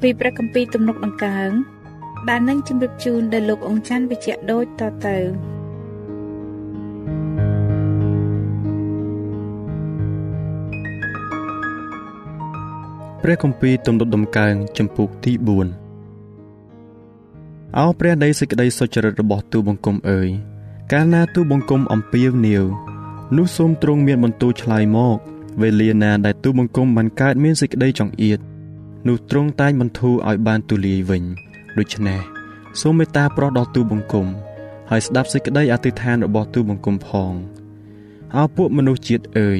ពីព្រះគម្ពីរទំនុកដង្កើងដែលនឹងជម្រាបជូនដល់លោកអង្ចាន់វិជ្ជៈដូចតទៅព្រះគម្ពីរទំនុកដំកើងចំពុកទី4អោព្រះដីសេចក្តីសុចរិតរបស់ទូបង្គំអើយកាលណាទូបង្គំអំពាវនាវនោះសូមទ្រង់មានបន្ទូលឆ្លើយមកវេលាណាដែលទូបង្គំបានកើតមានសេចក្តីចង្អៀត នោះទ្រង់តែងបន្ធូរឲ្យបានទូលាយវិញដូច្នេះសូមមេត្តាប្រោះដល់ទូបង្គំហើយស្ដាប់សេចក្តីអធិដ្ឋានរបស់ទូបង្គំផងអោពួកមនុស្សជាតិអើយ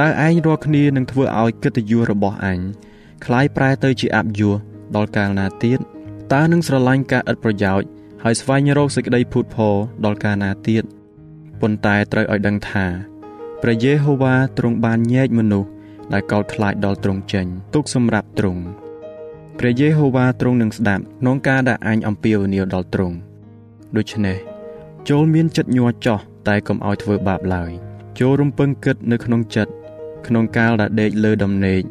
តើឯងរាល់គ្នានឹងធ្វើឲ្យកិត្តិយសរបស់អញคล้ายប្រែទៅជាអបយសដល់កាលណាទៀតតើនឹងស្រឡាញ់ការឥតប្រយោជន៍ហើយស្វែងរកសេចក្តីភូតផរដល់កាលណាទៀតប៉ុន្តែត្រូវឲ្យដឹងថាព្រះយេហូវ៉ាទ្រង់បានញែកមនុស្ស ដែលកោតខ្លាចដល់ទ្រង់ចេញទុកសម្រាប់ទ្រង់ព្រះយេហូវ៉ាទ្រង់នឹងស្ដាប់ក្នុងការដែលអញអំពាវនាវដល់ទ្រង់ដូច្នេះចូលមានចិត្តញ័រចោះតែកុំឲ្យធ្វើបាបឡើយចូលរំពឹងគិតនៅក្នុងចិត្តក្នុងកាលដែលដេកលើដំណេក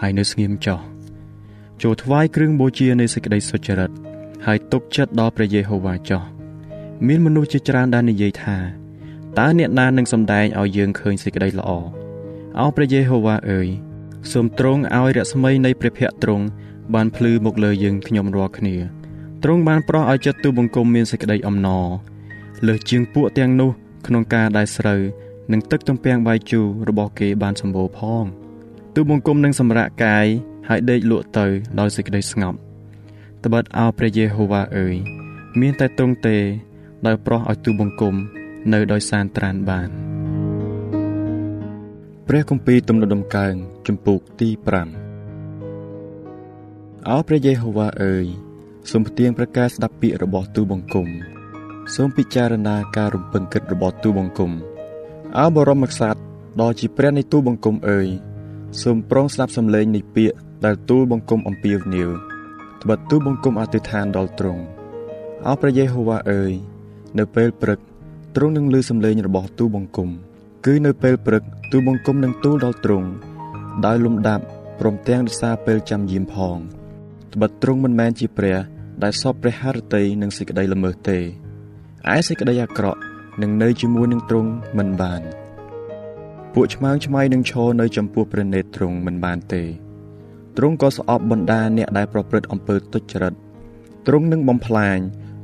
ហើយនៅស្ងៀមចោះចូលថ្វាយគ្រឿងបូជានៃសេចក្តីសុចរិតហើយទុកចិត្តដល់ព្រះយេហូវ៉ាចោះមានមនុស្សជាច្រើនដែលនិយាយថាតើអ្នកណានឹងសម្ដែងឲ្យយើងឃើញសេចក្តីល្អ អោព្រះយេហូវ៉ាអើយសូមទ្រង់ឲ្យរស្មីនៃព្រះភ័ក្ត្រទ្រង់បានភ្លឺមកលើយើងខ្ញុំរាល់គ្នាទ្រង់បានប្រោះឲ្យចិត្តទូបង្គំមានសេចក្តីអំណរលើសជាងពួកទាំងនោះ ក្នុងការដែលស្រូវនិងទឹកទំពាំងបាយជូររបស់គេបានសម្បូរផងទូបង្គំនឹងសម្រាកកាយហើយដេកលក់ទៅដោយសេចក្តីស្ងប់ត្បិតអោព្រះយេហូវ៉ាអើយមានតែទ្រង់ទេ ដែលប្រោះឲ្យទូបង្គំនៅដោយសានត្រានបាន ព្រះគម្ពីរទំនុកដំកើងចំពុកទី5អោព្រះយេហូវ៉ាអើយសូមផ្ទៀងប្រកាសស្ដាប់ពាក្យរបស់ទូបង្គំសូមពិចារណាការរំពឹងគិតរបស់ទូបង្គំអោបរមក្សត្រដ៏ជាព្រះនៃទូបង្គំអើយសូមប្រងស្ដាប់សំឡេងនៃពាក្យដែលទូលបង្គំអំពាវនាវត្បិតទូលបង្គំអធិដ្ឋានដល់ទ្រង់អោព្រះយេហូវ៉ាអើយនៅពេលព្រឹកទ្រង់នឹងឮសំឡេងរបស់ទូលបង្គំ គឺនៅពេលព្រឹកទូលបង្គំនឹងទូលដល់ទ្រង់ដោយលំដាប់ព្រមទាំងរសារពេលចាំយាមផងត្បិតទ្រង់មិនមែនជាព្រះ ដែលសពព្រះハរតីនឹងសេចក្តីល្មើសទេឯសេចក្តីអាក្រក់នឹងនៅជាមួយនឹងទ្រង់មិនបាន ពួកឆ្មាងឆ្មៃនឹងឈរនៅចំពោះព្រះនេត្រទ្រង់មិនបានទេទ្រង់ក៏ស្អប់បណ្ដាអ្នកដែលប្រព្រឹត្តអំពើទុច្ចរិតទ្រង់នឹងបំផ្លាញ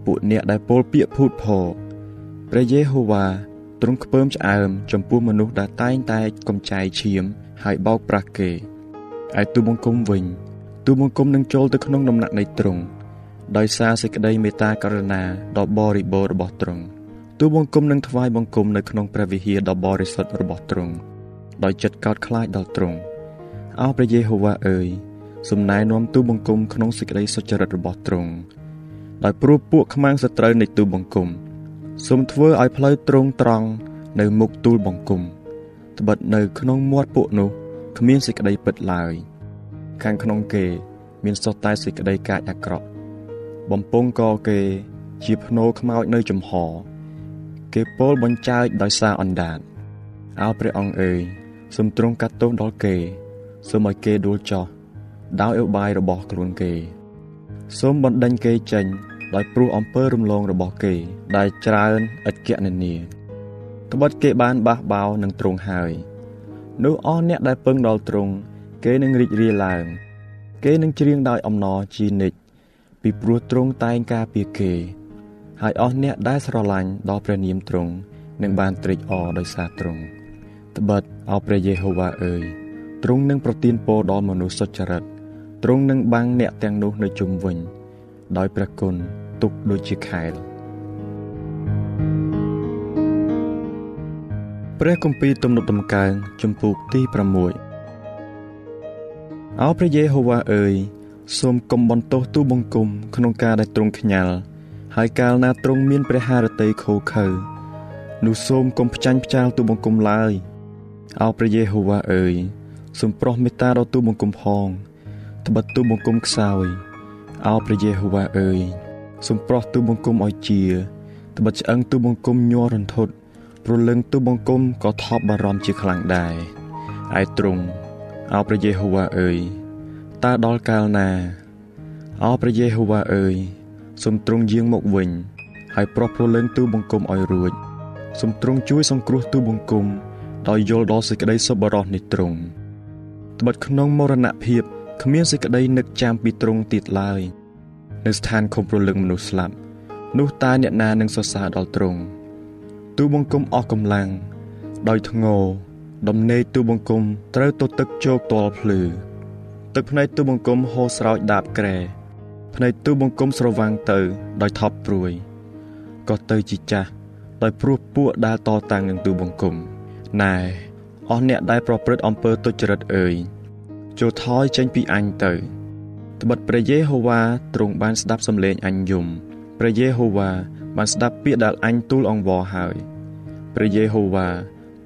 ពួកអ្នកដែលពោលពាក្យភូតផរព្រះយេហូវ៉ា ទ្រង់ខ្ពើមឆ្អើមចំពោះមនុស្សដែលតែងតែកំចាយឈាម ហើយបោកប្រាស់គេឯទូបង្គំវិញទូបង្គំនឹងចូលទៅក្នុងដំណាក់នៃទ្រង់ដោយសារសេចក្តីមេត្តាករុណាដ៏បរិបូរណ៍របស់ទ្រង់ទូបង្គំនឹងថ្វាយបង្គំនៅក្នុងព្រះវិហារដ៏បរិសុទ្ធរបស់ទ្រង់ដោយចិត្តកោតខ្លាចដល់ទ្រង់អោព្រះយេហូវ៉ាអើយសំណែនាំទូបង្គំក្នុងសេចក្តីសុចរិតរបស់ទ្រង់ដោយព្រោះពួកខ្មាំងសត្រូវនៃទូបង្គំ សូមធ្វើឲ្យផ្លូវត្រង់ត្រង់នៅមុខទូលបង្គំត្បិតនៅក្នុងមាត់ពួកនោះគ្មានសេចក្តីពិតឡើយ ខាងក្នុងគេ មានសុទ្ធតែសេចក្តីកាចអាក្រក់បំពង់កគេ ជាភ្នោខ្មោចនៅចំហ គេពោលបញ្ចើចដោយសារអណ្ដាតអោព្រះអង្គអើយសូមទ្រង់កាត់ទោសដល់គេសូមឲ្យគេដួលចោះដោយឧបាយរបស់ខ្លួនគេ សូមបណ្ដេញគេចេញ ដោយព្រោះអំពើរំលងរបស់គេ ដែលច្រើនឥតគណនាក្បត់គេបានបះបោនឹងទ្រង់ហើយនោះអស់អ្នកដែលពឹងដល់ទ្រង់គេនឹងរីករាយឡើង គេនឹងច្រៀងដោយអំណរជានិច្ចពីព្រោះទ្រង់តែងការពារគេ ហើយអស់អ្នកដែលស្រឡាញ់ដល់ព្រះនាមទ្រង់នឹងបានត្រេកអរដោយសារទ្រង់ត្បិតអោព្រះយេហូវ៉ាអើយទ្រង់នឹងប្រទានពរដល់មនុស្សសុចរិតទ្រង់នឹងបាំងអ្នកទាំងនោះនៅជុំវិញ ដោយព្រះគុណ ទុកដូចជាខែលព្រះគម្ពីរទំនុកដំកើងជំពូកទី6អោព្រះយេហូវ៉ាអើយសូមកុំបន្ទោសទូបង្គំក្នុងការដែលទ្រង់ខ្ញាល់ហើយកាលណាទ្រង់មានព្រះハរតីខូខើនោះសូមកុំផ្ចាញ់ផ្ចាលទូបង្គំឡើយអោព្រះយេហូវ៉ាអើយសូមប្រោះមេត្តាដល់ទូបង្គំផងត្បិតទូបង្គំខ្សោយអោព្រះយេហូវ៉ាអើយ សូមប្រោះទូបង្គំឲ្យជាត្បិតឆ្អឹងទូបង្គំញ័ររន្ធត់ព្រលឹងទូបង្គំក៏ថប់បារម្ភជាខ្លាំងដែរឯទ្រង់អោព្រះយេហូវ៉ាអើយតើដល់កាលណាអោព្រះយេហូវ៉ាអើយសូមទ្រង់យាងមកវិញ ហើយប្រោះព្រលឹងទូបង្គំឲ្យរួចសូមទ្រង់ជួយសង្គ្រោះទូបង្គំដោយយល់ដល់សេចក្តីសប្បុរសនៃទ្រង់ត្បិតក្នុងមរណភាពគ្មានសេចក្តីនឹកចាំពីទ្រង់ទៀតឡើយ នៅស្ថានខំប្រលឹងមនុស្សស្លាប់នោះតើអ្នកណានឹងសរសើរដល់ទ្រង់ទូបង្គំអស់កម្លាំងដោយធ្ងោដំណេកទូបង្គំត្រូវទៅទឹកជោកតលភ្លឺទឹកភ្នែកទូបង្គំហូរស្រោចដាបក្រែភ្នែកទូបង្គំស្រវាំងទៅ ដោយថប់ព្រួយក៏ទៅជាចាស់ដោយព្រោះពួកដែលតតាំងនឹងទូបង្គំណែអស់អ្នកដែលប្រព្រឹត្តអំពើទុច្ចរិតអើយចូលថយចេញពីអញទៅ ត្បិតព្រះយេហូវ៉ាទ្រង់បានស្ដាប់សំឡេងអញយំព្រះយេហូវ៉ាបានស្ដាប់ពាក្យដែលអញទូលអង្វរហើយព្រះយេហូវ៉ា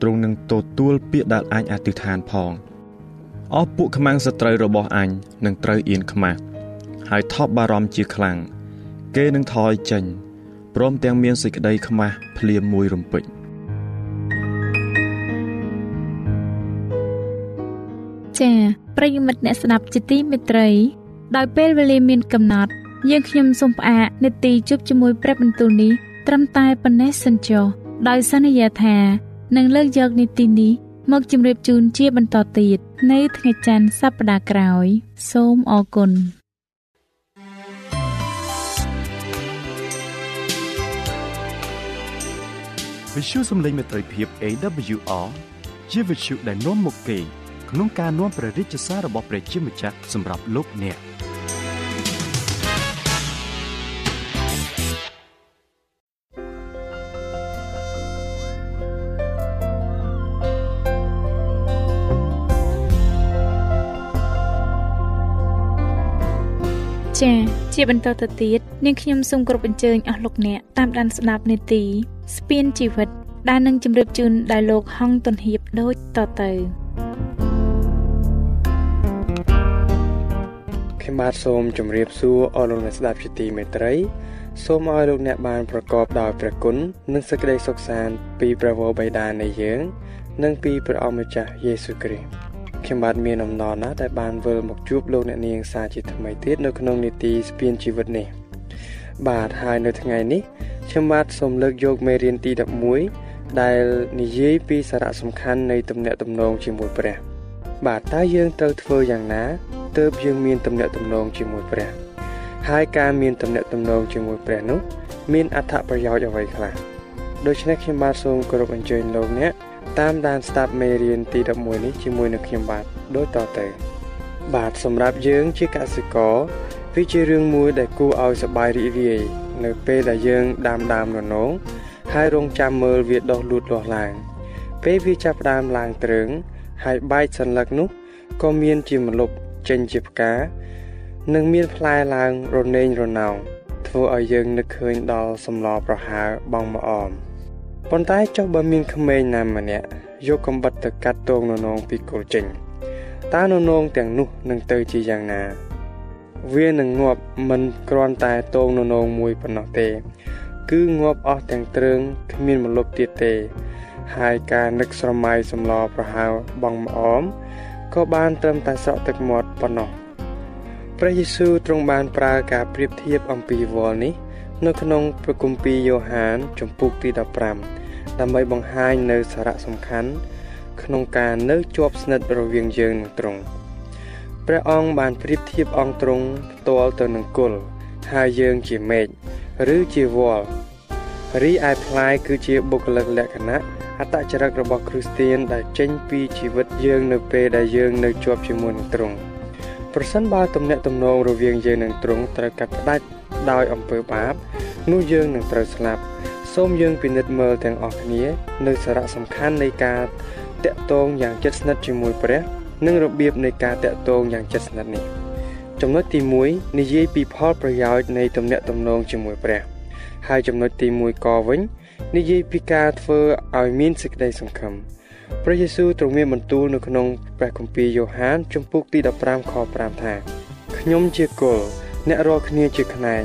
ទ្រង់នឹងទទួលពាក្យដែលអញអធិដ្ឋានផងអស់ពួកខ្មាំងសត្រូវរបស់អញនឹងត្រូវអៀនខ្មាស់ហើយថប់បារម្ភជាខ្លាំងគេនឹងថយចេញព្រមទាំងមានសេចក្តីខ្មាស់ភ្លាមមួយរំពេចចា៎ប្រិយមិត្តអ្នកស្ដាប់ជាទីមេត្រី ដោយពេលវេលាមានកំណត់ យើងខ្ញុំសូមផ្អាកនេតិជប់ជាមួយព្រះបន្ទូលនេះត្រឹមតែប៉ុណ្ណេះសិនចុះដោយសន្យាថានឹងលើកយកនីតិនេះមកជម្រាបជូនជាបន្តទៀតនៅថ្ងៃច័ន្ទសប្តាហ៍ក្រោយ សូមអរគុណវិទ្យុសំឡេងមេត្រីភាព AWR ជាវិទ្យុដែលនាំមុខគេ ក្នុងការនាំព្រះរាជសាររបស់ព្រះជាម្ចាស់សម្រាប់លោកអ្នកចា៎ជាបន្តទៅទៀតនាងខ្ញុំសូមគោរពអញ្ជើញអស់លោកអ្នកតាមដានស្ដាប់នេតិស្ពានជីវិតដែលនឹងជម្រាបជូនដោយលោកហងទុនហៀបដូចតទៅ ខ្ញុំបាទសូមជម្រាបសួរអស់លោកអ្នកស្ដាប់ជាទីមេត្រី សូមឲ្យលោកអ្នកបានប្រកបដោយព្រះគុណនិងសេចក្តីសុខសាន្តពីព្រះវរបិតានៃយើង និងពីព្រះអម្ចាស់យេស៊ូវគ្រីស្ទខ្ញុំបាទមានអំណរណាស់ដែលបានវិលមកជួបលោកអ្នកនាងសាជាថ្មីទៀតនៅក្នុងនីតិស្ពានជីវិតនេះ បាទហើយនៅថ្ងៃនេះខ្ញុំបាទសូមលើកយកមេរៀនទី11ដែលនិយាយពីសារៈសំខាន់នៃទំនាក់ទំនងជាមួយព្រះ បាទតើយើងត្រូវធ្វើយ៉ាងណា ទើបយើងមានទំនាក់ទំនងជាមួយព្រះ ហើយការមានទំនាក់ទំនងជាមួយព្រះនោះមានអត្ថប្រយោជន៍អ្វីខ្លះដូច្នេះខ្ញុំបាទសូមគោរពអញ្ជើញលោកអ្នកតាមដានស្ដាប់មេរៀនទី11នេះជាមួយនឹងខ្ញុំបាទដូចតទៅ បាទសម្រាប់យើងជាកសិករវាជារឿងមួយដែលគួរឲ្យសប្បាយរីករាយនៅពេលដែលយើងដាំដើមននងហើយរងចាំមើលវាដុះលូតលាស់ឡើង ពេលវាចាប់ផ្ដើមឡើងទ្រើងហើយបែកសន្លឹកនោះក៏មានជាម្លប់ ចេញជាផ្កានិងមានផ្លែឡើងរនេងរណោងធ្វើឲ្យយើងនឹកឃើញដល់សម្លប្រហើរបងម្អមប៉ុន្តែចុះបើមានក្មេងណាម្នាក់យកកំបិតទៅកាត់ទងននងពីគល់ចេញតើននងទាំងនោះនឹងទៅជាយ៉ាងណា វានឹងងាប់មិនគ្រាន់តែតងននងមួយប៉ុណ្ណោះទេ គឺងាប់អស់ទាំងទ្រើងគ្មានមលប់ទៀតទេ ហើយការនឹកស្រមៃសម្លប្រហើបងម្អម ក៏បានត្រឹមតែស្រក់ទឹកមាត់ប៉ុណ្ណោះព្រះយេស៊ូវទ្រង់បានប្រើការប្រៀបធៀបអំពីវល់នេះ នៅក្នុងព្រះគម្ពីរយ៉ូហានជំពូកទី15ដើម្បីបង្ហាញនៅសារៈសំខាន់ក្នុងការនៅជាប់ស្និទ្ធរវាងយើងនិងទ្រង់ព្រះអង្គបានប្រៀបធៀបអង្គទ្រង់ផ្ទាល់ទៅនឹងគុលហើយយើងជាមេឃឬជាវល់រីឯផ្លែគឺជាបុគ្គលិកលក្ខណៈ អត្តចរិតរបស់គ្រីស្ទានដែលចេញពីជីវិតយើងនៅពេលដែលយើងនៅជាប់ជាមួយនឹងទ្រង់ប្រសិនបើទំនាក់ទំនងរវាងយើងនិងទ្រង់ត្រូវកាត់ផ្ដាច់ដោយអំពើបាបនោះយើងនឹងត្រូវស្លាប់សូមយើងពិនិត្យមើលទាំងអស់គ្នា នៅសារៈសំខាន់នៃការតាក់ទងយ៉ាងជិតស្និទ្ធជាមួយព្រះ និងរបៀបនៃការតាក់ទងយ៉ាងជិតស្និទ្ធនេះចំណុចទី1និយាយពីផលប្រយោជន៍នៃទំនាក់ទំនងជាមួយព្រះ ហើយចំណុចទី1កវិញ និយាយពីការធ្វើឲ្យមានសេចក្តីសង្ឃឹមព្រះយេស៊ូវទ្រង់មានបន្ទូលនៅក្នុងព្រះគម្ពីរយ៉ូហានជំពូកទី15ខ5ថាខ្ញុំជាគល់អ្នករាល់គ្នាជាខ្នែង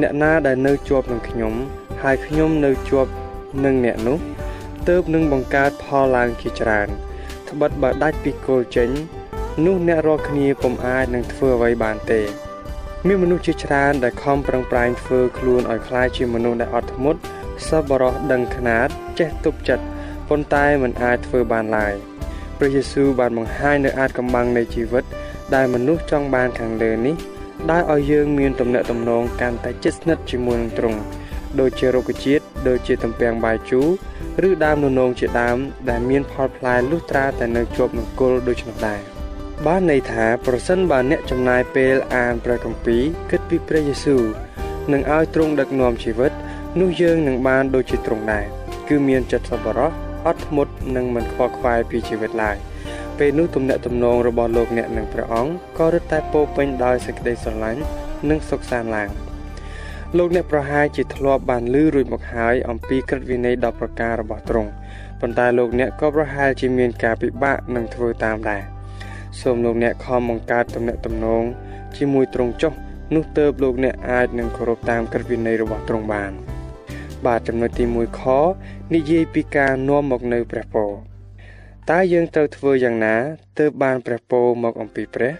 អ្នកណាដែលនៅជាប់នឹងខ្ញុំ ហើយខ្ញុំនៅជាប់នឹងអ្នកនោះទើបនឹងបង្កើតផលឡើងជាច្រើនត្បិតបើដាច់ពីគល់ចេញនោះអ្នករាល់គ្នាពុំអាចនឹងធ្វើអ្វីបានទេ មានមនុស្សជាច្រើនដែលខំប្រឹងប្រែងធ្វើខ្លួនឲ្យคล้ายជាមនុស្សដែលអត់ធ្មត់ សប្បុរសដឹងខ្នាតចេះទប់ចិត្តប៉ុន្តែមិនអាចធ្វើបានឡើយព្រះយេស៊ូវបានបង្ហាញនៅអាចកំបាំងនៃជីវិត ដែលមនុស្សចង់បានខាងលើនេះដែលឲ្យយើងមានទំនាក់ទំនងកាន់តែជិតស្និទ្ធជាមួយនឹងទ្រង់ដូចជារុក្ខជាតិដូចជាទំពាំងបាយជូរឬដើមននោងជាដើម ដែលមានផលផ្លែលុះត្រាតែនៅជាប់នឹងគល់ដូច្នោះដែរបានន័យថាប្រសិនបើអ្នកចំណាយពេលអានព្រះគម្ពីរគិតពីព្រះយេស៊ូវនឹងឲ្យទ្រង់ដឹកនាំជីវិត នោះយើងនឹងបានដូចជាទ្រង់ដែរគឺមានចិត្តសប្បុរសអត់ធ្មត់និងមិនខ្វល់ខ្វាយពីជីវិតឡើយពេលនោះទំនាក់ទំនងរបស់លោកអ្នកនឹងព្រះអង្គក៏រឹតតែពោពេញដោយសេចក្តីស្រឡាញ់និងសុខសាន្តឡើងលោកអ្នកប្រហែលជាធ្លាប់បានឮរួចមកហើយអំពីក្រឹតវិន័យ10ប្រការរបស់ទ្រង់ប៉ុន្តែលោកអ្នកក៏ប្រហែលជាមានការពិបាកនឹងធ្វើតាមដែរសូមលោកអ្នកខំបង្កើតទំនាក់ទំនងជាមួយទ្រង់ចុះនោះទើបលោកអ្នកអាចនឹងគោរពតាមក្រឹតវិន័យរបស់ទ្រង់បាន។ បាទចំណុចទី1ខនិយាយពីការនាំមកនៅព្រះពរតើយើងត្រូវធ្វើយ៉ាងណាទើបបានព្រះពរមកអំពីព្រះ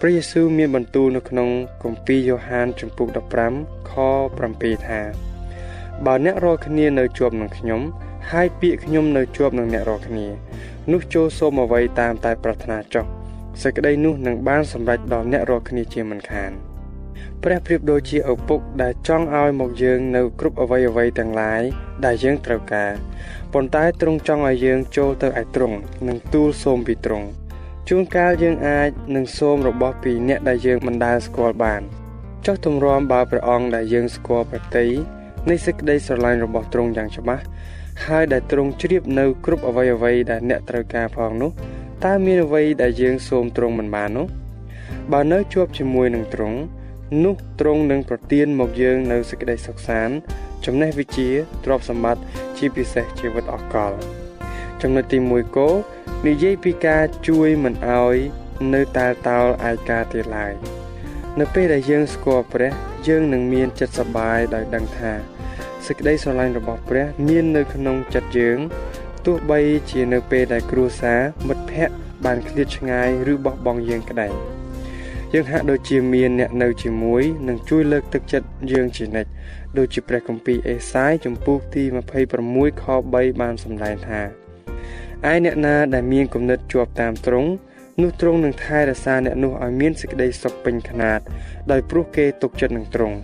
ព្រះយេស៊ូវមានបន្ទូលនៅក្នុងគម្ពីរយ៉ូហានជំពូក15ខ7ថាបើអ្នករាល់គ្នានៅជាប់នឹងខ្ញុំហើយពាក្យខ្ញុំនៅជាប់នឹងអ្នករាល់គ្នានោះចូលសូមអ្វីតាមតែប្រាថ្នាចុះសេចក្តីនោះនឹងបានសម្រេចដល់អ្នករាល់គ្នាជាមិនខាន។ ព្រះប្រៀបដូចជាឪពុកដែលចង់ឲ្យមកយើងនៅគ្រប់អ្វីអ្វីទាំងឡាយដែលយើងត្រូវការប៉ុន្តែទ្រង់ចង់ឲ្យយើងចូលទៅឯទ្រង់និងទូលសូមពីទ្រង់ជួនកាលយើងអាចនឹងសូមរបស់ពីអ្នកដែលយើងមិនដែលស្គាល់បានចុះទម្រាំបើព្រះអង្គដែលយើងស្គាល់ប្រតិនៃសេចក្តីស្រឡាញ់របស់ទ្រង់យ៉ាងច្បាស់ហើយដែលទ្រង់ជ្រាបនៅគ្រប់អ្វីអ្វីដែលអ្នកត្រូវការផងនោះតើមានអ្វីដែលយើងសូមទ្រង់មិនបាននោះបើនៅជាប់ជាមួយនឹងទ្រង់ នោះទ្រង់នឹងប្រទានមកយើងនៅសេចក្តីសុខសាន្តចំណេះវិជ្ជាទ្រព្យសម្បត្តិជាពិសេសជីវិតអកល ចំណុចទី1គោនិយាយពីការជួយមិនអោយនៅតែតោលឯកាទៀតឡើយនៅពេលដែលយើងស្គាល់ព្រះ យើងនឹងមានចិត្តសប្បាយដោយដឹងថាសេចក្តីស្រឡាញ់របស់ព្រះ មាននៅក្នុងចិត្តយើងទោះបីជានៅពេលដែលគ្រួសារមិត្តភ័ក្តិបានឃ្លាតឆ្ងាយឬបោះបង់យើងក្តី យើងហាក់ដូចជាមានអ្នកនៅជាមួយនិងជួយលើកទឹកចិត្តយើងជានិច្ចដូចជាព្រះគម្ពីរអេសាយជំពូកទី26ខ3បានសម្ដែងថាឯអ្នកណាដែលមានគំនិតជាប់តាមទ្រង់នោះទ្រង់នឹងថែរក្សាអ្នកនោះឲ្យមានសេចក្តីសុខពេញខ្នាតដោយព្រោះគេទុកចិត្តនឹងទ្រង់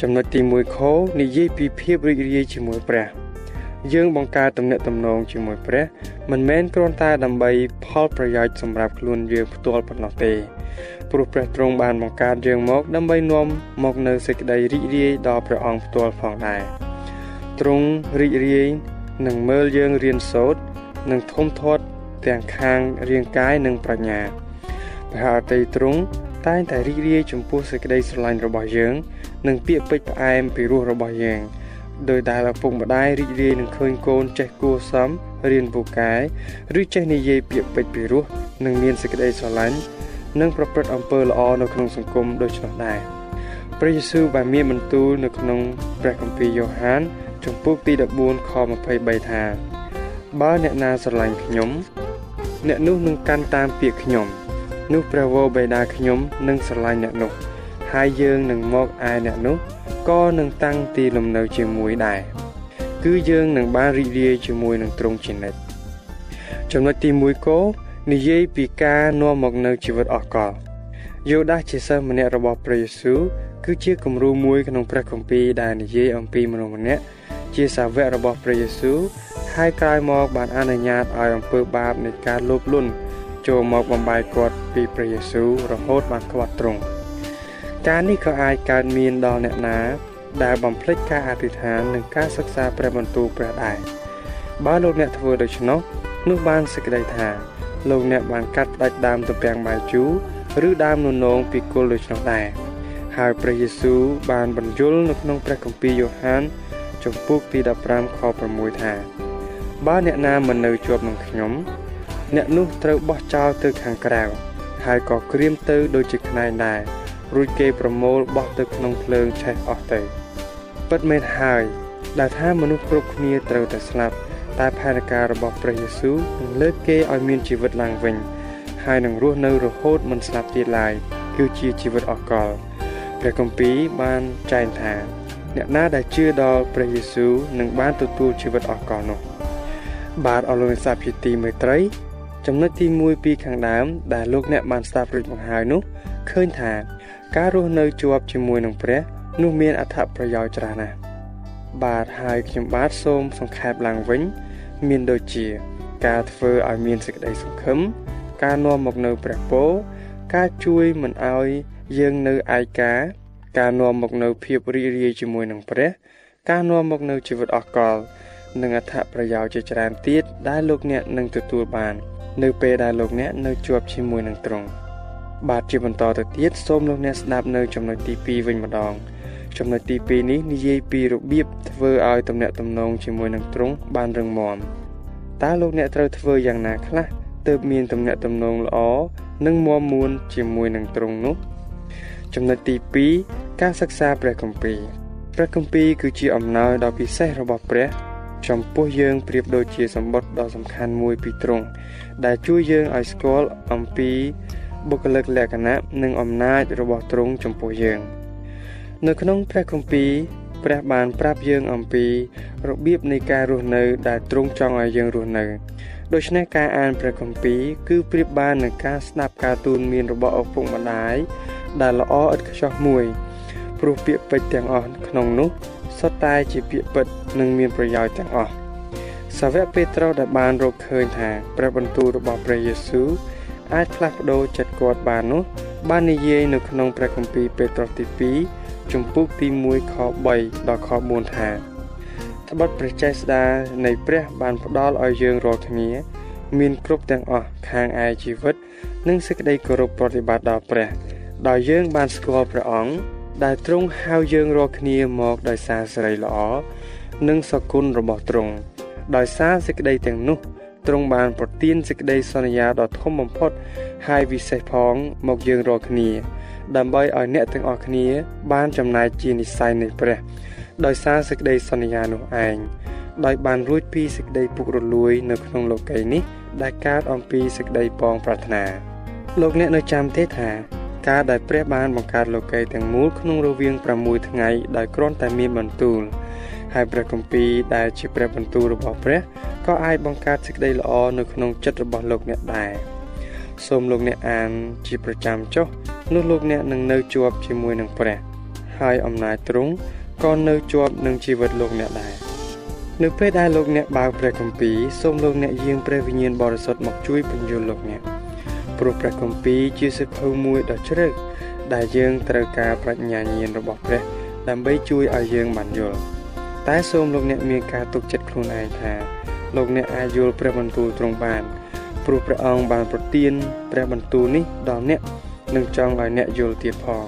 ចំណុចទី1ខនិយាយពីភាពរីករាយជាមួយព្រះ យើងបង្កើតទំនាក់ទំនងជាមួយព្រះ មិនមែនគ្រាន់តែដើម្បីផលប្រយោជន៍សម្រាប់ខ្លួនយើងផ្ទាល់ប៉ុណ្ណោះទេព្រោះព្រះទ្រង់បានបង្កើតយើងមក ដើម្បីនាំមកនៅសេចក្តីរីករាយដល់ព្រះអង្គផ្ទាល់ផងដែរទ្រង់រីករាយនឹងមើលយើងរៀនសូត្រនិងធំធាត់ទាំងខាងរាងកាយនិងប្រាជ្ញាព្រះអតីតទ្រង់តែងតែរីករាយចំពោះសេចក្តីស្រឡាញ់របស់យើង និងពាក្យពេចន៍ផ្អែមពីរសរបស់យើង ដោយដែលឪពុកម្ដាយរីករាយនឹងឃើញកូនចេះគួសមរៀនពូកែឬចេះនិយាយពាក្យពេចន៍ពីរសនិងមានសេចក្តីស្រឡាញ់និងប្រព្រឹត្តអំពើល្អនៅក្នុងសង្គមដូច្នោះដែរព្រះយេស៊ូវបានមានបន្ទូលនៅក្នុងព្រះគម្ពីរយ៉ូហានចំពុកទី14ខ23ថាបើអ្នកណាស្រឡាញ់ខ្ញុំ អ្នកនោះនឹងកាន់តាមពាក្យខ្ញុំនោះព្រះវរបិតាខ្ញុំនឹងស្រឡាញ់អ្នកនោះ ហើយយើងនឹងមកឯអ្នកនោះក៏នឹងតាំងទីលំនៅជាមួយដែរគឺយើងនឹងបានរីករាយជាមួយនឹងទ្រង់ជានិច្ចចំណុចទី1កោនិយាយពីការនាំមកនៅជីវិតអស់កលយូដាសជាសិស្សម្នាក់របស់ព្រះយេស៊ូវគឺជាគំរូមួយក្នុងព្រះគម្ពីរដែលនិយាយអំពីមនុស្សម្នាក់ជាសាវករបស់ព្រះយេស៊ូវហើយក្រោយមកបានអនុញ្ញាតឲ្យអំពើបាបនៃការលោភលន់ចូលមកបំបាយគាត់ពីព្រះយេស៊ូវរហូតបានខ្វាត់ទ្រង់ ការនេះក៏អាចកើតមានដល់អ្នកណា ដែលបំភ្លេចការអធិដ្ឋាននិងការសិក្សាព្រះបន្ទូលព្រះដែរបើលោកអ្នកធ្វើដូច្នោះនោះបានសេចក្តីថាលោកអ្នកបានកាត់ផ្ដាច់ដើមទំពាំងបាយជូរឬដើមននងពីគល់ដូច្នោះដែរហើយព្រះយេស៊ូវបានបញ្យល់នៅក្នុងព្រះគម្ពីរយ៉ូហានជំពូកទី15ខ6ថាបើអ្នកណាមិននៅជាប់នឹងខ្ញុំ អ្នកនោះត្រូវបោះចោលទៅខាងក្រៅហើយក៏ក្រៀមទៅដូចជាខ្នែងដែរ រួចគេប្រមូលបោះទៅក្នុងភ្លើងឆេះអស់ទៅពិតមែនហើយដែលថាមនុស្សគ្រប់គ្នាត្រូវតែស្លាប់តែផែនការរបស់ព្រះយេស៊ូវនឹងលើកគេឲ្យមានជីវិតឡើងវិញហើយនឹងរស់នៅរហូតមិនស្លាប់ទៀតឡើយគឺជាជីវិតអកលព្រះគម្ពីរបានចែងថា អ្នកណាដែលជឿដល់ព្រះយេស៊ូវនឹងបានទទួលជីវិតអកលនោះបាទអរលោកសាភិទីមេត្រី ចំណុចទី1ពីខាងដើមដែលលោកអ្នកបានស្ដាប់រួចមកហើយនោះឃើញថា ការរស់នៅជាប់ជាមួយនឹងព្រះនោះមានអត្ថប្រយោជន៍ច្រើនណាស់បាទហើយខ្ញុំបាទសូមសង្ខេបឡើងវិញ មានដូចជា ការធ្វើឲ្យមានសេចក្តីសង្ឃឹមការនាំមកនៅព្រះពរការជួយមិនឲ្យយើងនៅឯកាការនាំមកនៅភាពរីករាយជាមួយនឹងព្រះ ការនាំមកនៅជីវិតអកល និងអត្ថប្រយោជន៍ជាច្រើនទៀតដែលលោកអ្នកនឹងទទួលបាន នៅពេលដែលលោកអ្នកនៅជាប់ជាមួយនឹងទ្រង់ បាទជាបន្តទៅទៀតសូមលោកអ្នកស្ដាប់នៅចំណុចទី2វិញម្ដង ចំណុចទី2នេះនិយាយពីរបៀបធ្វើឲ្យទំនាក់ទំនងជាមួយនឹងទ្រង់បានរឹងមាំតើលោកអ្នកត្រូវធ្វើយ៉ាងណាខ្លះទើបមានទំនាក់ទំនងល្អនិងមាំមួនជាមួយនឹងទ្រង់នោះ ចំណុចទី2ការសិក្សាព្រះគម្ពីរព្រះគម្ពីរគឺជាអំណោយដ៏ពិសេសរបស់ព្រះ ចំពោះយើងប្រៀបដូចជាសម្បត្តិដ៏សំខាន់មួយពីទ្រង់ដែលជួយយើងឲ្យស្គាល់អំពី បុគ្គលិកលក្ខណៈនិងអំណាចរបស់ទ្រង់ចំពោះយើង នៅក្នុងព្រះគម្ពីរព្រះបានប្រាប់យើងអំពីរបៀបនៃការរស់នៅដែលទ្រង់ចង់ឲ្យយើងរស់នៅដូច្នេះការអានព្រះគម្ពីរគឺប្រៀបបាននឹងការស្ដាប់ការទូន្មានរបស់ឪពុកម្ដាយដែលល្អឥតខ្ចោះមួយព្រោះពាក្យពេចន៍ទាំងអស់ក្នុងនោះសុទ្ធតែជាពាក្យពិតនិងមានប្រយោជន៍ទាំងអស់សាវកពេត្រុសដែលបានរកឃើញថាព្រះបន្ទូលរបស់ព្រះយេស៊ូវ អាចផ្លាស់ប្ដូរចិត្តគាត់បាននោះ បាននិយាយនៅក្នុងព្រះគម្ពីរពេត្រុសទី2ជំពូកទី1ខ3ដល់ខ4ថាត្បិតព្រះចេស្តានៃព្រះបានផ្ដល់ឲ្យយើងរាល់គ្នា មានគ្រប់ទាំងអស់ខាងឯជីវិត និងសេចក្តីគោរពប្រតិបត្តិដល់ព្រះដោយយើងបានស្គាល់ព្រះអង្គដែលទ្រង់ហៅយើងរាល់គ្នាមកដោយសារសេរីល្អនិងសគុណរបស់ទ្រង់ដោយសារសេចក្តីទាំងនោះ ទ្រង់បានប្រទានសេចក្តីសន្យាដ៏ធំបំផុត ហើយវិសេសផងមកយើងរាល់គ្នា ដើម្បីឲ្យអ្នកទាំងអស់គ្នា បានចំណាយជានិស័យនៃព្រះ ដោយសារសេចក្តីសន្យានោះឯងដោយបានរួចពីសេចក្តីពុករលួយ នៅក្នុងលោកីនេះ ដែលកើតអំពីសេចក្តីប៉ងប្រាថ្នាលោកអ្នកនៅចាំទេថាការដែលព្រះបានបង្កើតលោកីទាំងមូលក្នុងរវាង6ថ្ងៃដោយគ្រាន់តែមានបន្ទូល ហើយព្រះគម្ពីរដែលជាព្រះបន្ទូលរបស់ព្រះក៏អាចបង្កើតសេចក្តីល្អនៅក្នុងចិត្តរបស់លោកអ្នកដែរសូមលោកអ្នកអានជាប្រចាំចុះនោះលោកអ្នកនឹងនៅជាប់ជាមួយនឹងព្រះ ហើយអំណាចទ្រង់ក៏នៅជាប់នឹងជីវិតលោកអ្នកដែរនៅពេលដែលលោកអ្នកបើកព្រះគម្ពីរសូមលោកអ្នកយាងព្រះវិញ្ញាណបរិសុទ្ធមកជួយពន្យល់លោកអ្នកព្រោះព្រះគម្ពីរជាសៀវភៅមួយដ៏ជ្រៅដែលយើងត្រូវការប្រាជ្ញាញាណរបស់ព្រះដើម្បីជួយឲ្យយើងបានយល់ តែសូមលោកអ្នកមានការទុកចិត្តខ្លួនឯងថាលោកអ្នកអាចយល់ព្រះបន្ទូលទ្រង់បានព្រោះព្រះអង្គបានប្រទានព្រះបន្ទូលនេះដល់អ្នកនិងចង់ឲ្យអ្នកយល់ទៀតផង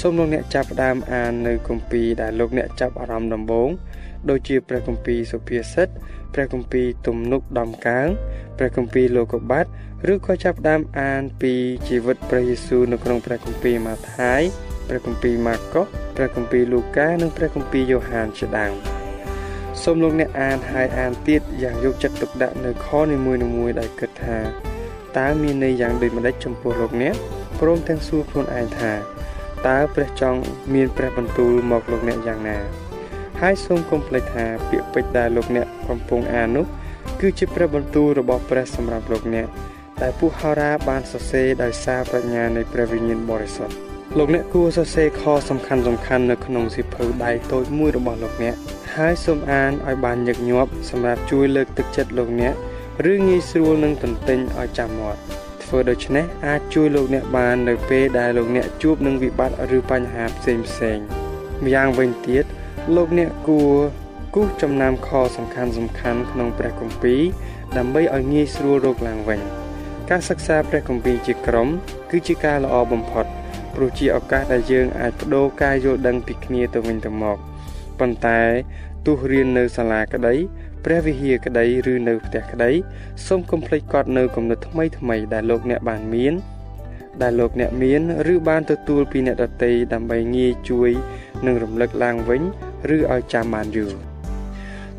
សូមលោកអ្នកចាប់ផ្ដើមអាននៅគម្ពីរដែលលោកអ្នកចាប់អារម្មណ៍ដំបូងដូចជាព្រះគម្ពីរសុភាសិតព្រះគម្ពីរទំនុកដំកើងព្រះគម្ពីរលោកុបាតឬក៏ចាប់ផ្ដើមអានពីជីវិតព្រះយេស៊ូវនៅក្នុងព្រះគម្ពីរម៉ាថាយ ព្រះគម្ពីរម៉ាកុសព្រះគម្ពីរលូកានិងព្រះគម្ពីរយ៉ូហានជាដើមសូមលោកអ្នកអានហើយអានទៀតយ៉ាងយកចិត្តទុកដាក់នៅខនីមួយៗដោយគិតថាតើមានន័យយ៉ាងដូចម្តេចចំពោះលោកអ្នកព្រមទាំងសួរខ្លួនឯងថាតើព្រះចង់មានព្រះបន្ទូលមកលោកអ្នកយ៉ាងណាហើយសូមកុំភ្លេចថាពាក្យពេចន៍ដែលលោកអ្នកកំពុងអាននោះគឺជាព្រះបន្ទូលរបស់ព្រះសម្រាប់លោកអ្នកដែលពុហោរាបានសរសេរដោយសារប្រាជ្ញានៃព្រះវិញ្ញាណបរិសុទ្ធ លោកអ្នកគួរសរសេរខសំខាន់សំខាន់នៅក្នុងសៀវភៅដៃតូចមួយរបស់លោកអ្នកហើយសូមអានឲ្យបានញឹកញាប់សម្រាប់ជួយលើកទឹកចិត្តលោកអ្នកឬងាយស្រួលនឹងទន្ទិញឲ្យចាំមាត់ធ្វើដូច្នេះអាចជួយលោកអ្នកបាននៅពេលដែលលោកអ្នកជួបនឹងវិបត្តិឬបញ្ហាផ្សេងផ្សេងម្យ៉ាងវិញទៀតលោកអ្នកគួរគូសចំណាំខសំខាន់សំខាន់ក្នុងព្រះគម្ពីរដើម្បីឲ្យងាយស្រួលរកឡើងវិញ ការសិក្សាព្រះគម្ពីរជាក្រុមគឺជាការល្អបំផុត ព្រោះជាឱកាសដែលយើងអាចបដូរការយល់ដឹងពីគ្នាទៅវិញទៅមកប៉ុន្តែទោះរៀននៅសាលាក្តីព្រះវិហារក្តីឬនៅផ្ទះក្តីសូមកុំភ្លេចកត់នៅគំនិតថ្មីថ្មីដែលលោកអ្នកបានមាន ដែលលោកអ្នកមានឬបានទទួលពីអ្នកដទៃដើម្បីងាយជួយនិងរំលឹកឡើងវិញឬឲ្យចាំបានយូរ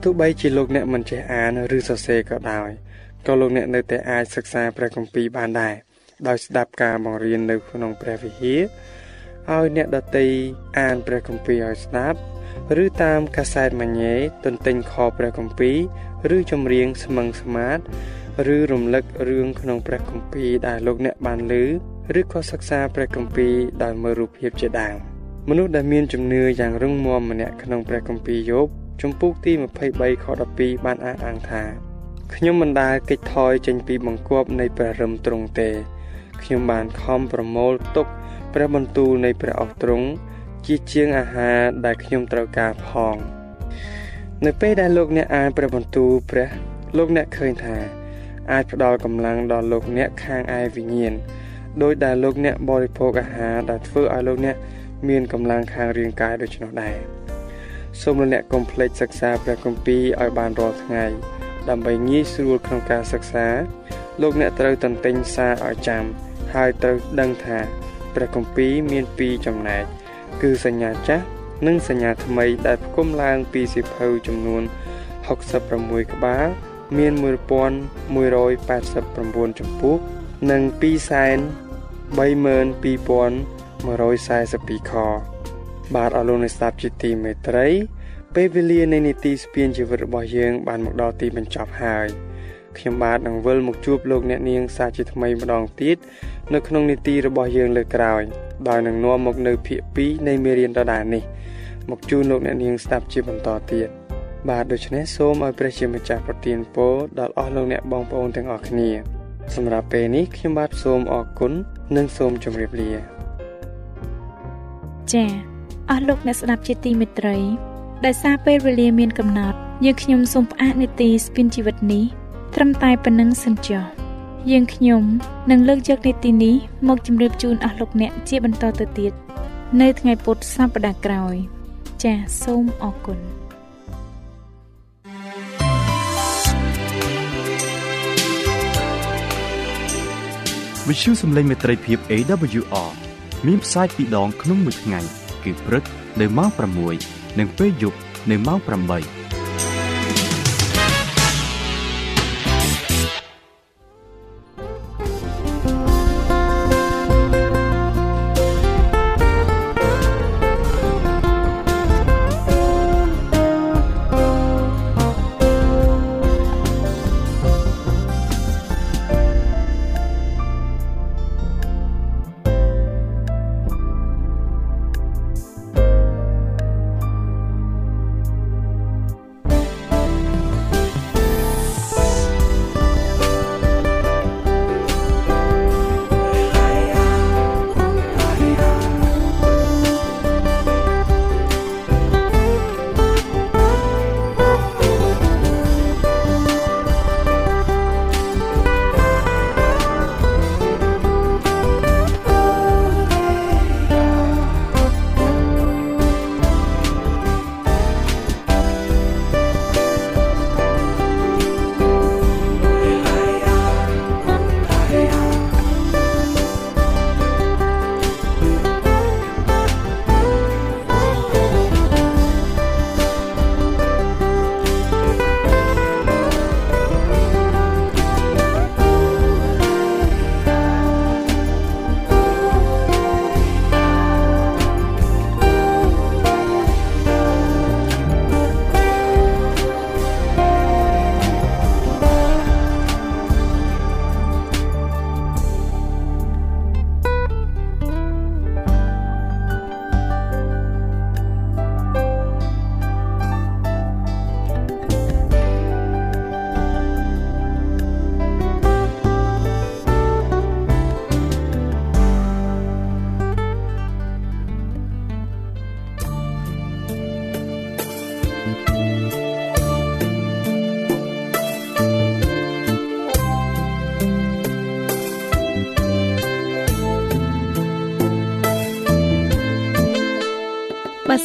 ទោះបីជាលោកអ្នកមិនចេះអានឬសរសេរក៏ដោយក៏លោកអ្នកនៅតែអាចសិក្សាព្រះគម្ពីរបានដែរ ដោយស្ដាប់ការបង្រៀននៅក្នុងព្រះវិហារឲ្យអ្នកដតីអានព្រះគម្ពីរឲ្យស្ដាប់ឬតាមកាសែតមញ៉េទន្ទិញខព្រះគម្ពីរឬចម្រៀងស្មឹងស្មាតឬរំលឹករឿងក្នុងព្រះគម្ពីរដែលលោកអ្នកបានឮឬក៏សិក្សាព្រះគម្ពីរដោយមើលរូបភាពជាដើមមនុស្សដែលមានជំនឿយ៉ាងរឹងមាំម្នាក់ក្នុងព្រះគម្ពីរយោបជំពូកទី23ខ12បានអះអាងថាខ្ញុំមិនដែលគេចថយចេញពីបង្គាប់នៃព្រះរឹមទ្រង់ទេ ខ្ញុំបានខំប្រមូលទុកព្រះបន្ទូលនៃព្រះអស់ទ្រង់ជាជាងអាហារដែលខ្ញុំត្រូវការផង នៅពេលដែលលោកអ្នកអានព្រះបន្ទូលព្រះលោកអ្នកឃើញថាអាចផ្ដល់កម្លាំងដល់លោកអ្នកខាងឯវិញ្ញាណដោយដែលលោកអ្នកបរិភោគអាហារដែលធ្វើឲ្យលោកអ្នកមានកម្លាំងខាងរាងកាយដូច្នោះដែរសូមលោកអ្នកកុំភ្លេចសិក្សាព្រះគម្ពីរឲ្យបានរាល់ថ្ងៃ ដើម្បីងាយស្រួលក្នុងការសិក្សា លោកអ្នកត្រូវតន្ទិញសារឲ្យចាំ ហើយត្រូវដឹងថាព្រះគម្ពីរមានពីរចំណែកគឺសញ្ញាចាស់និងសញ្ញាថ្មីដែលផ្គុំឡើងពីសិភៅចំនួន66ក្បាលមាន1189ចំពោះនិង232,142ខបាទអរលោកអ្នកស្ដាប់ជាទីមេត្រី ពេលវេលានៃនីតិស្ពានជីវិតរបស់យើងបានមកដល់ទីបញ្ចប់ហើយ ខ្ញុំបាទនឹងវិលមកជួបលោកអ្នកនាងសាជាថ្មីម្ដងទៀតនៅក្នុងនីតិរបស់យើងលើកក្រោយដោយនឹងនាំមកនៅភាគ2នៃមេរៀនដដែលនេះ មកជូនលោកអ្នកនាងស្ដាប់ជាបន្តទៀតបាទដូច្នេះសូមឲ្យព្រះជាម្ចាស់ប្រទានពរដល់អស់លោកអ្នកបងប្អូនទាំងអស់គ្នា សម្រាប់ពេលនេះខ្ញុំបាទសូមអរគុណនិងសូមជម្រាបលាចា៎អស់លោកអ្នកស្ដាប់ជាទីមេត្រីដោយសារពេលវេលាមានកំណត់យើងខ្ញុំសូមផ្អាកនីតិស្ពិនជីវិតនេះ ត្រឹមតែប៉ុណ្្នឹងសិនចុះយើងខ្ញុំនឹងលើកយកនីតិនេះមកជម្រាបជូនអស់លោកអ្នកជាបន្តទៅទៀតនៅថ្ងៃពុធសប្តាហ៍ក្រោយ ចាសសូមអរគុណវិទ្យុសំឡេងមេត្រីភាព AWR មានផ្សាយពីរដងក្នុងមួយថ្ងៃ គឺព្រឹកនៅម៉ោង6និងពេលយប់នៅម៉ោង8